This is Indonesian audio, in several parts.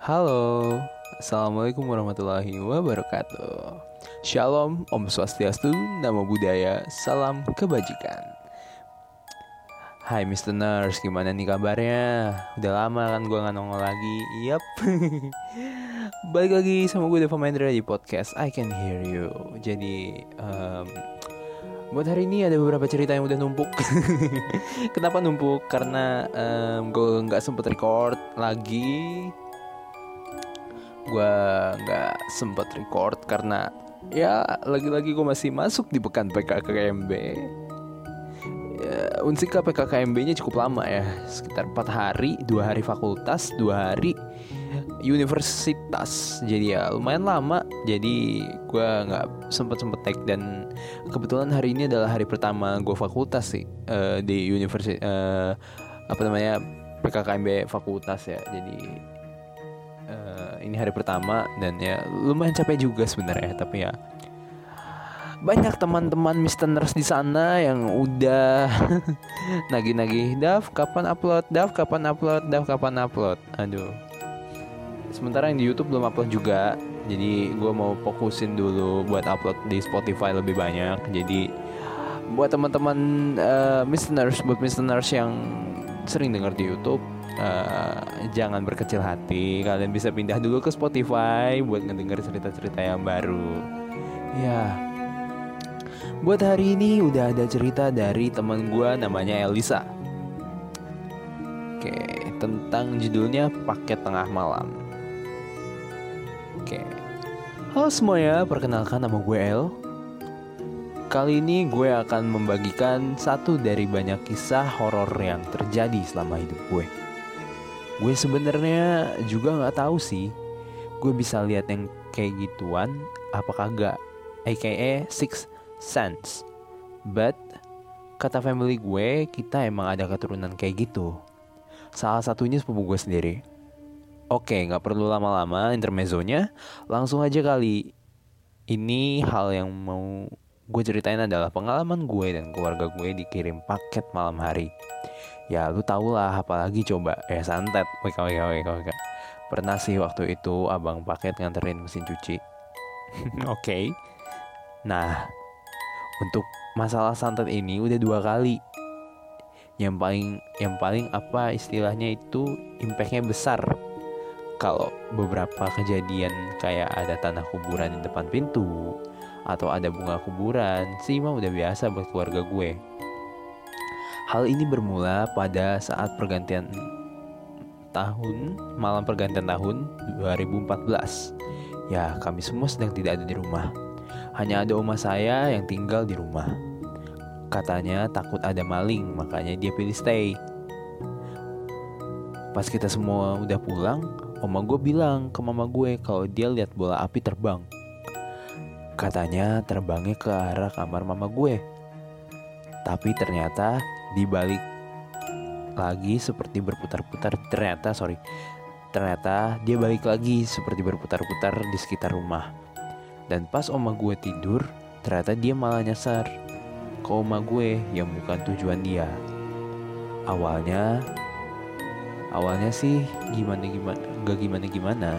Halo, Assalamualaikum warahmatullahi wabarakatuh Shalom, Om Swastiastu, Namo Buddhaya, Salam Kebajikan Hai. Nurse, gimana nih kabarnya? Udah lama kan gue gak nongol lagi Yap Balik lagi sama gue Deva Mahendra di podcast I Can Hear You Jadi um, Buat hari ini ada beberapa cerita yang udah numpuk. Kenapa numpuk? Karena um, gue nggak sempet record lagi. Gue nggak sempet record karena ya lagi-lagi gue masih masuk di pekan PKKMB. Ya, Unsika PKKMB-nya cukup lama ya, sekitar 4 hari, dua hari fakultas, dua hari universitas. Jadi ya lumayan lama. Jadi gue nggak sempet sempet take dan kebetulan hari ini adalah hari pertama gue fakultas sih uh, di universitas uh, apa namanya PKKMB fakultas ya. Jadi ini hari pertama dan ya lumayan capek juga sebenarnya tapi ya. Banyak teman-teman Mister Nurse di sana yang udah nagih-nagih Dav kapan upload? Dav kapan upload? Dav kapan upload? Aduh. Sementara yang di YouTube belum upload juga jadi gue mau fokusin dulu buat upload di Spotify lebih banyak. Jadi buat teman-teman uh, listeners buat listeners yang sering dengar di YouTube uh, jangan berkecil hati kalian bisa pindah dulu ke Spotify buat ngedenger cerita-cerita yang baru ya buat hari ini udah ada cerita dari teman gue namanya Elisa Oke, tentang judulnya paket tengah malam. Oke. Halo semuanya, perkenalkan nama gue El. Kali ini gue akan membagikan satu dari banyak kisah horor yang terjadi selama hidup gue. Gue sebenarnya juga nggak tahu sih, gue bisa lihat yang kayak gituan apa kagak, aka Six Sense. But kata family gue, kita emang ada keturunan kayak gitu. Salah satunya sepupu gue sendiri. Oke, nggak perlu lama-lama intermezzonya, langsung aja kali. Ini hal yang mau gue ceritain adalah pengalaman gue dan keluarga gue dikirim paket malam hari. Ya lu tau lah, apalagi coba ya santet, wika wika wika wika. Pernah sih waktu itu abang paket nganterin mesin cuci. Oke. okay. Nah, untuk masalah santet ini udah dua kali yang paling yang paling apa istilahnya itu impactnya besar kalau beberapa kejadian kayak ada tanah kuburan di depan pintu atau ada bunga kuburan sih mah udah biasa buat keluarga gue hal ini bermula pada saat pergantian tahun malam pergantian tahun 2014 ya kami semua sedang tidak ada di rumah hanya ada oma saya yang tinggal di rumah Katanya takut ada maling, makanya dia pilih stay. Pas kita semua udah pulang, oma gue bilang ke mama gue kalau dia lihat bola api terbang. Katanya terbangnya ke arah kamar mama gue. Tapi ternyata di balik lagi seperti berputar-putar. Ternyata sorry, ternyata dia balik lagi seperti berputar-putar di sekitar rumah. Dan pas oma gue tidur, ternyata dia malah nyasar ke oma gue yang bukan tujuan dia. Awalnya, awalnya sih gimana gimana, gak gimana gimana.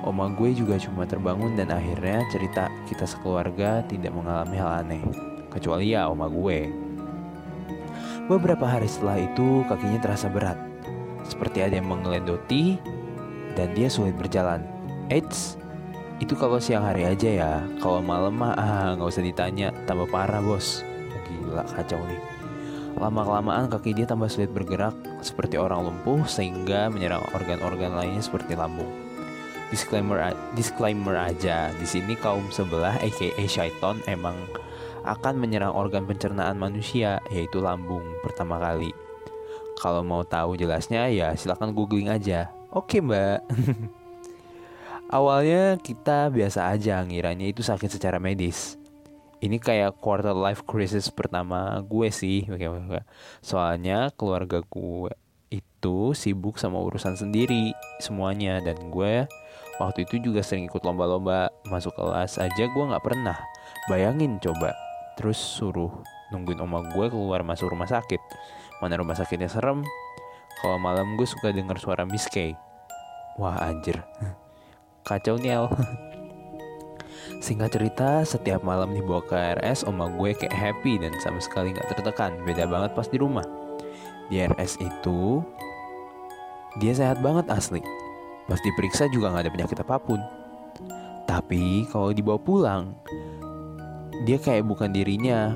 Oma gue juga cuma terbangun dan akhirnya cerita kita sekeluarga tidak mengalami hal aneh, kecuali ya oma gue. Beberapa hari setelah itu kakinya terasa berat, seperti ada yang mengelendoti dan dia sulit berjalan. Eits, itu kalau siang hari aja ya. Kalau malam mah ah nggak usah ditanya, tambah parah bos. Gila kacau nih. Lama kelamaan kaki dia tambah sulit bergerak seperti orang lumpuh sehingga menyerang organ-organ lainnya seperti lambung. Disclaimer disclaimer aja, di sini kaum sebelah aka Shaiton emang akan menyerang organ pencernaan manusia yaitu lambung pertama kali. Kalau mau tahu jelasnya ya silahkan googling aja. Oke mbak. Awalnya kita biasa aja ngiranya itu sakit secara medis. Ini kayak quarter life crisis pertama gue sih. Soalnya keluarga gue itu sibuk sama urusan sendiri semuanya dan gue waktu itu juga sering ikut lomba-lomba masuk kelas aja gue nggak pernah bayangin coba terus suruh nungguin oma gue keluar masuk rumah sakit mana rumah sakitnya serem kalau malam gue suka dengar suara Miss K Wah anjir Kacau nih El Singkat cerita, setiap malam dibawa ke RS, oma gue kayak happy dan sama sekali gak tertekan. Beda banget pas di rumah. Di RS itu, dia sehat banget asli. Pas diperiksa juga gak ada penyakit apa pun. Tapi kalau dibawa pulang, dia kayak bukan dirinya.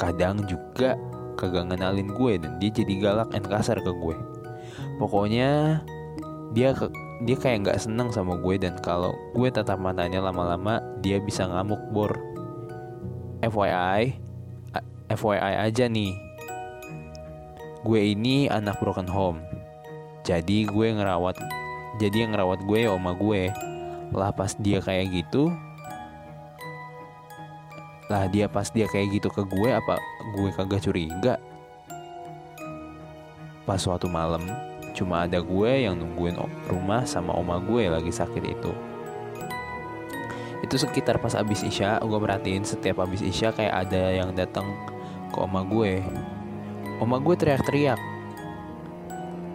Kadang juga kagak ngenalin gue dan dia jadi galak dan kasar ke gue. Pokoknya dia ke, dia kayak nggak seneng sama gue dan kalau gue tatap matanya lama-lama dia bisa ngamuk bor. FYI, FYI aja nih. Gue ini anak broken home. Jadi gue ngerawat jadi yang ngerawat gue ya oma gue. Lah pas dia kayak gitu, lah dia pas dia kayak gitu ke gue apa gue kagak curiga? Pas suatu malam cuma ada gue yang nungguin rumah sama oma gue lagi sakit itu. Itu sekitar pas abis isya gue perhatiin setiap abis isya kayak ada yang datang ke oma gue. Oma gue teriak-teriak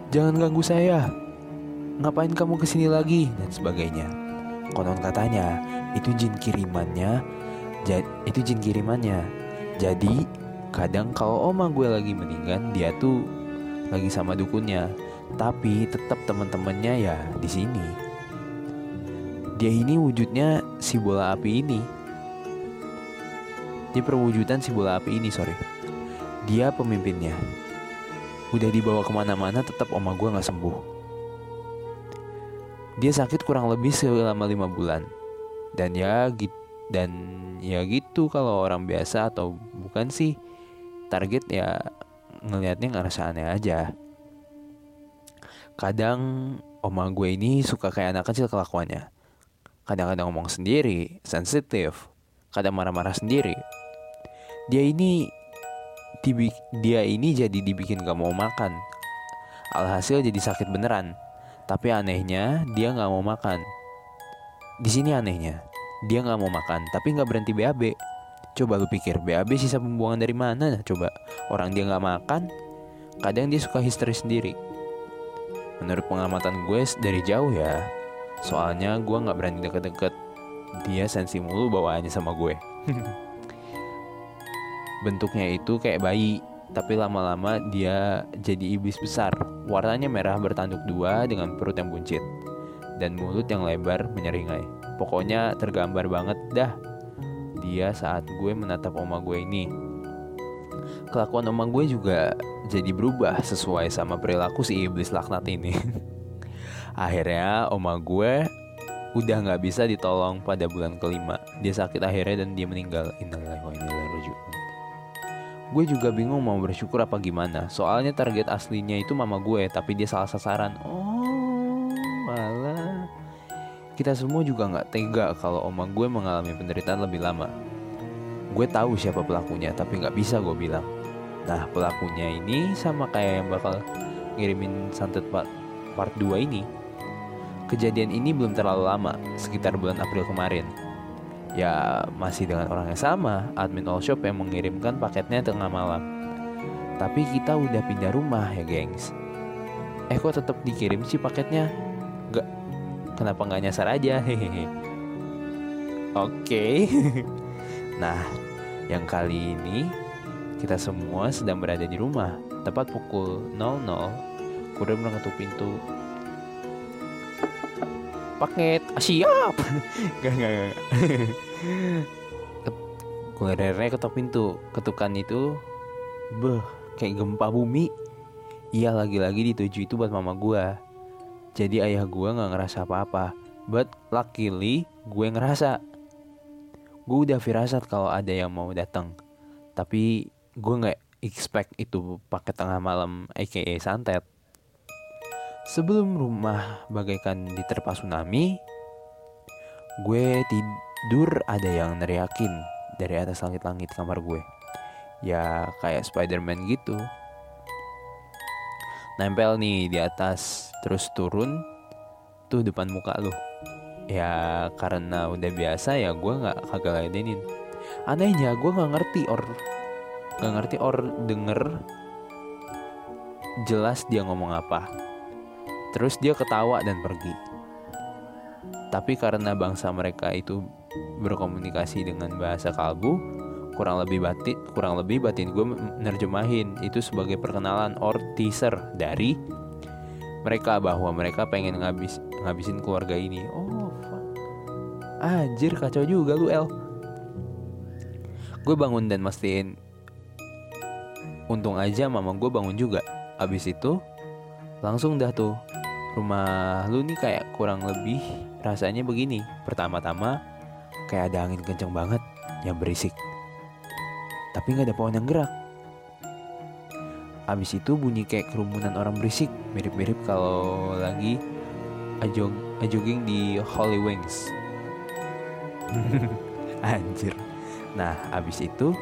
jangan ganggu saya. Ngapain kamu ke sini lagi? Dan sebagainya. Konon katanya itu jin kirimannya itu jin kirimannya. Jadi kadang kalau oma gue lagi meninggal dia tuh lagi sama dukunnya, tapi tetap teman-temannya ya di sini. Dia ini wujudnya si bola api ini. Di perwujudan si bola api ini, sorry. Dia pemimpinnya. Udah dibawa ke mana-mana tetap oma gue nggak sembuh. Dia sakit kurang lebih selama lima bulan. Dan ya gitu dan ya gitu kalau orang biasa atau bukan sih target ya ngelihatnya ngerasa aneh aja. Kadang oma gue ini suka kayak anak kecil kelakuannya. Kadang-kadang ngomong sendiri sensitif. Kadang marah-marah sendiri. Dia ini dia ini jadi dibikin gak mau makan. Alhasil jadi sakit beneran. Tapi anehnya dia gak mau makan. Di sini anehnya dia nggak mau makan tapi nggak berhenti BAB coba lu pikir BAB sisa pembuangan dari mana? Coba. Orang dia nggak makan kadang dia suka histeris sendiri. Menurut pengamatan gue dari jauh ya. Soalnya gue nggak berani deket-deket. Dia sensi mulu bawaannya sama gue. Bentuknya itu kayak bayi tapi lama-lama dia jadi iblis besar. Warnanya merah bertanduk dua dengan perut yang buncit dan mulut yang lebar menyeringai Pokoknya tergambar banget dah dia saat gue menatap oma gue ini. Kelakuan oma gue juga jadi berubah sesuai sama perilaku si iblis laknat ini. akhirnya oma gue udah nggak bisa ditolong pada bulan kelima. Dia sakit akhirnya dan dia meninggal. Gue juga bingung mau bersyukur apa gimana. Soalnya target aslinya itu mama gue, tapi dia salah sasaran. Oh, malah kita semua juga nggak tega kalau oma gue mengalami penderitaan lebih lama. Gue tahu siapa pelakunya, tapi nggak bisa gue bilang. Nah, pelakunya ini sama kayak yang bakal ngirimin santet part, part 2 ini. Kejadian ini belum terlalu lama, sekitar bulan April kemarin. Ya, masih dengan orang yang sama, admin all shop yang mengirimkan paketnya tengah malam. Tapi kita udah pindah rumah ya, gengs. Eh, kok tetap dikirim sih paketnya? Gak, kenapa nggak nyasar aja? Hehehe. Oke. Nah yang kali ini kita semua sedang berada di rumah tepat pukul 00 kuda mengetuk pintu. Paket ah, siap. Gak gak gak kurirnya ketok pintu. Ketukan itu beh kayak gempa bumi. Iya lagi-lagi dituju itu buat mama gua jadi ayah gue gak ngerasa apa-apa. But luckily gue ngerasa. Gue udah firasat kalau ada yang mau datang. Tapi gue gak expect itu pakai tengah malam aka santet. Sebelum rumah bagaikan diterpa tsunami, gue tidur ada yang neriakin dari atas langit-langit kamar gue. Ya kayak Spider-Man gitu nempel nih di atas terus turun tuh depan muka lu. Ya karena udah biasa ya gue nggak kagak ladenin anehnya gue nggak ngerti or nggak ngerti or denger jelas dia ngomong apa. Terus dia ketawa dan pergi. Tapi karena bangsa mereka itu berkomunikasi dengan bahasa kalbu, kurang lebih batin, kurang lebih batin gue nerjemahin. Itu sebagai perkenalan or teaser dari mereka bahwa mereka pengen ngabis ngabisin keluarga ini. Oh, fuck. Anjir kacau juga lu El. Gue bangun dan mastiin Untung aja mama gue bangun juga Abis itu langsung dah tuh Rumah lu nih kayak kurang lebih rasanya begini Pertama-tama kayak ada angin kenceng banget yang berisik Tapi gak ada pohon yang gerak Abis itu bunyi kayak kerumunan orang berisik Mirip-mirip kalau lagi ajog jogging di Holy Wings Anjir Nah abis itu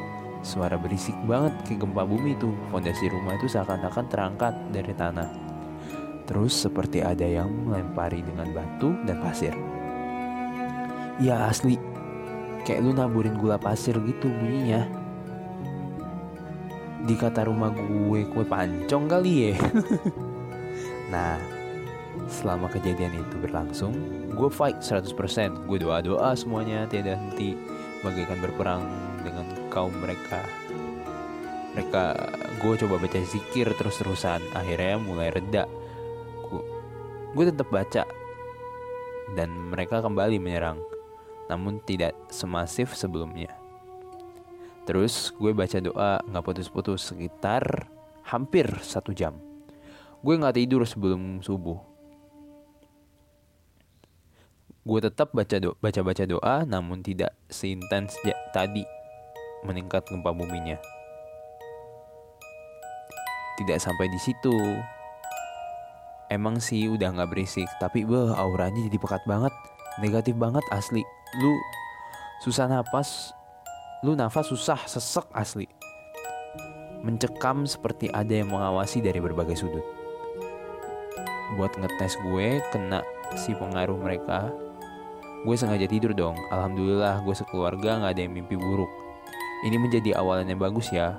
Suara berisik banget kayak gempa bumi itu. Fondasi rumah itu seakan-akan terangkat dari tanah. Terus seperti ada yang melempari dengan batu dan pasir. Ya asli, kayak lu naburin gula pasir gitu bunyinya. Di kata rumah gue kue pancong kali ya. nah, selama kejadian itu berlangsung, gue fight 100%. Gue doa-doa semuanya tiada henti bagaikan berperang dengan kaum mereka mereka gue coba baca zikir terus-terusan akhirnya mulai reda gue, gue tetap baca dan mereka kembali menyerang namun tidak semasif sebelumnya terus gue baca doa nggak putus-putus sekitar hampir satu jam gue nggak tidur sebelum subuh gue tetap baca do baca baca doa namun tidak seintens tadi meningkat gempa buminya. Tidak sampai di situ. Emang sih udah nggak berisik, tapi beh auranya jadi pekat banget, negatif banget asli. Lu susah napas, lu nafas susah, sesek asli. Mencekam seperti ada yang mengawasi dari berbagai sudut. Buat ngetes gue kena si pengaruh mereka, gue sengaja tidur dong. Alhamdulillah gue sekeluarga gak ada yang mimpi buruk. Ini menjadi awalan yang bagus ya,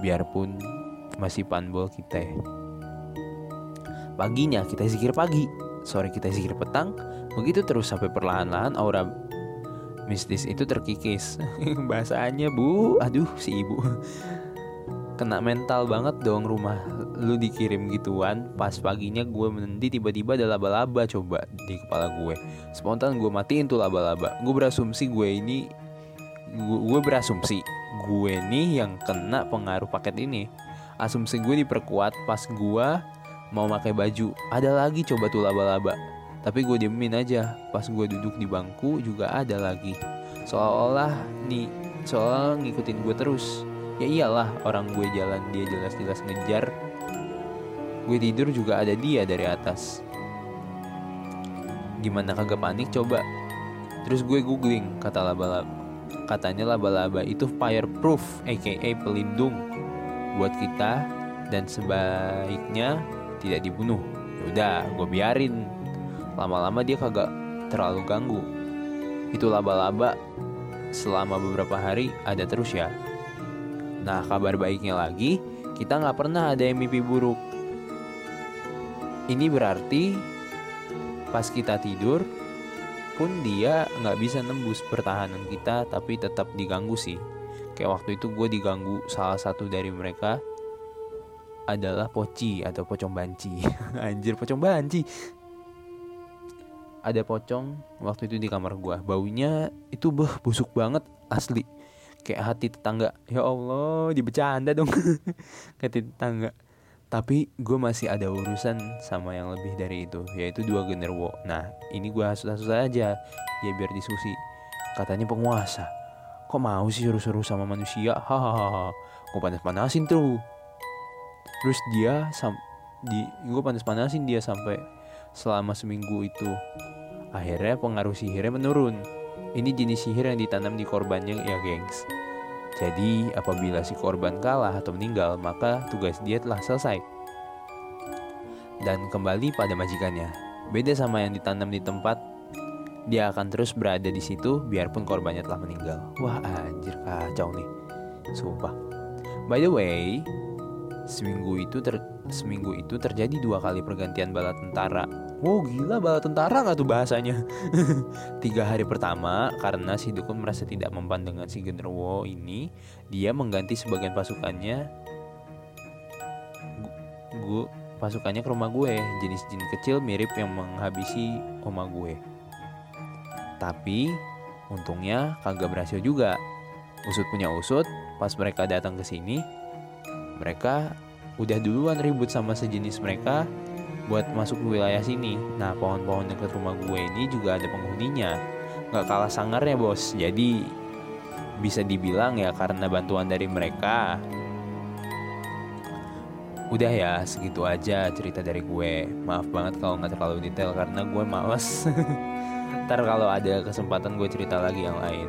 biarpun masih panbol kita. Paginya kita zikir pagi, sore kita zikir petang, begitu terus sampai perlahan-lahan aura mistis itu terkikis. Bahasanya bu, aduh si ibu. Kena mental banget dong rumah lu dikirim gituan. Pas paginya gue menendi tiba-tiba ada laba-laba coba di kepala gue. Spontan gue matiin tuh laba-laba. Gue berasumsi gue ini gue, gue berasumsi gue nih yang kena pengaruh paket ini. Asumsi gue diperkuat pas gue mau pakai baju. Ada lagi coba tuh laba-laba tapi gue diemin aja pas gue duduk di bangku juga ada lagi. Seolah-olah nih soal ngikutin gue terus. Ya iyalah orang gue jalan dia jelas-jelas ngejar. Gue tidur juga ada dia dari atas. Gimana kagak panik coba? Terus gue googling kata laba-laba. Katanya laba-laba itu fireproof, aka pelindung. Buat kita dan sebaiknya tidak dibunuh. Udah, gue biarin. Lama-lama dia kagak terlalu ganggu. Itu laba-laba selama beberapa hari ada terus ya. Nah, kabar baiknya lagi, kita nggak pernah ada yang mimpi buruk. Ini berarti pas kita tidur, pun dia nggak bisa nembus pertahanan kita tapi tetap diganggu sih kayak waktu itu gue diganggu salah satu dari mereka adalah poci atau pocong banci anjir pocong banci ada pocong waktu itu di kamar gue baunya itu beh busuk banget asli. Kayak hati tetangga. Ya Allah dibecanda dong. Kayak tetangga. Tapi gue masih ada urusan sama yang lebih dari itu yaitu dua genderwo. Nah ini gue hasut-hasut aja. Ya biar diskusi. Katanya penguasa. Kok mau sih suruh-suruh sama manusia? Hahaha. Gue panas-panasin tuh. Terus dia sam di gue panas-panasin dia sampai selama seminggu itu akhirnya pengaruh sihirnya menurun ini jenis sihir yang ditanam di korbannya ya gengs jadi, apabila si korban kalah atau meninggal, maka tugas dia telah selesai. Dan kembali pada majikannya. Beda sama yang ditanam di tempat, dia akan terus berada di situ biarpun korbannya telah meninggal. Wah, anjir kacau nih. Sumpah. By the way, seminggu itu ter seminggu itu terjadi dua kali pergantian bala tentara. Wow gila bala tentara nggak tuh bahasanya? Tiga hari pertama karena si dukun merasa tidak mempan dengan si genderuwo ini, dia mengganti sebagian pasukannya. Gue pasukannya ke rumah gue, jenis jin kecil mirip yang menghabisi oma gue. Tapi untungnya kagak berhasil juga. Usut punya usut, pas mereka datang ke sini, mereka udah duluan ribut sama sejenis mereka buat masuk ke wilayah sini. Nah, pohon-pohon dekat rumah gue ini juga ada penghuninya. Gak kalah sangarnya, bos. Jadi, bisa dibilang ya karena bantuan dari mereka. Udah ya, segitu aja cerita dari gue. Maaf banget kalau nggak terlalu detail karena gue males. Ntar kalau ada kesempatan gue cerita lagi yang lain.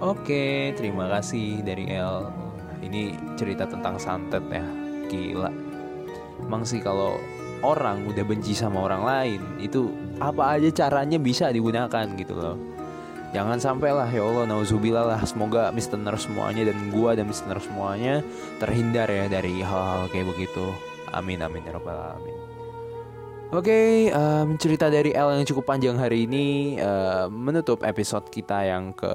Oke, terima kasih dari El. Ini cerita tentang santet ya. Gila. Emang sih kalau orang udah benci sama orang lain itu apa aja caranya bisa digunakan gitu loh. Jangan sampai lah ya Allah nauzubillah lah. Semoga listener semuanya dan gua dan listener semuanya terhindar ya dari hal-hal kayak begitu. Amin amin ya rabbal alamin. Oke, okay, um, cerita dari L yang cukup panjang hari ini uh, menutup episode kita yang ke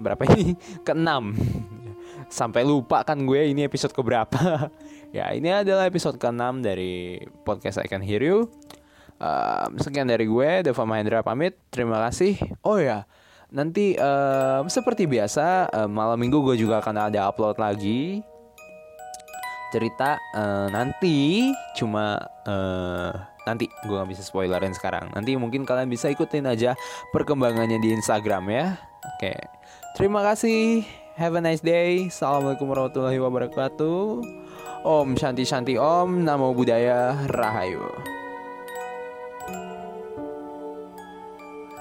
berapa ini? ke enam sampai lupa kan gue ini episode keberapa. ya, ini adalah episode ke-6 dari podcast I Can Hear You. Um, sekian dari gue, Deva Mahendra pamit. Terima kasih. Oh ya, nanti um, seperti biasa um, malam minggu gue juga akan ada upload lagi cerita uh, nanti cuma uh, nanti gue gak bisa spoilerin sekarang nanti mungkin kalian bisa ikutin aja perkembangannya di Instagram ya oke terima kasih Have a nice day. Assalamualaikum warahmatullahi wabarakatuh. Om Shanti Shanti Om. Namo Buddhaya Rahayu.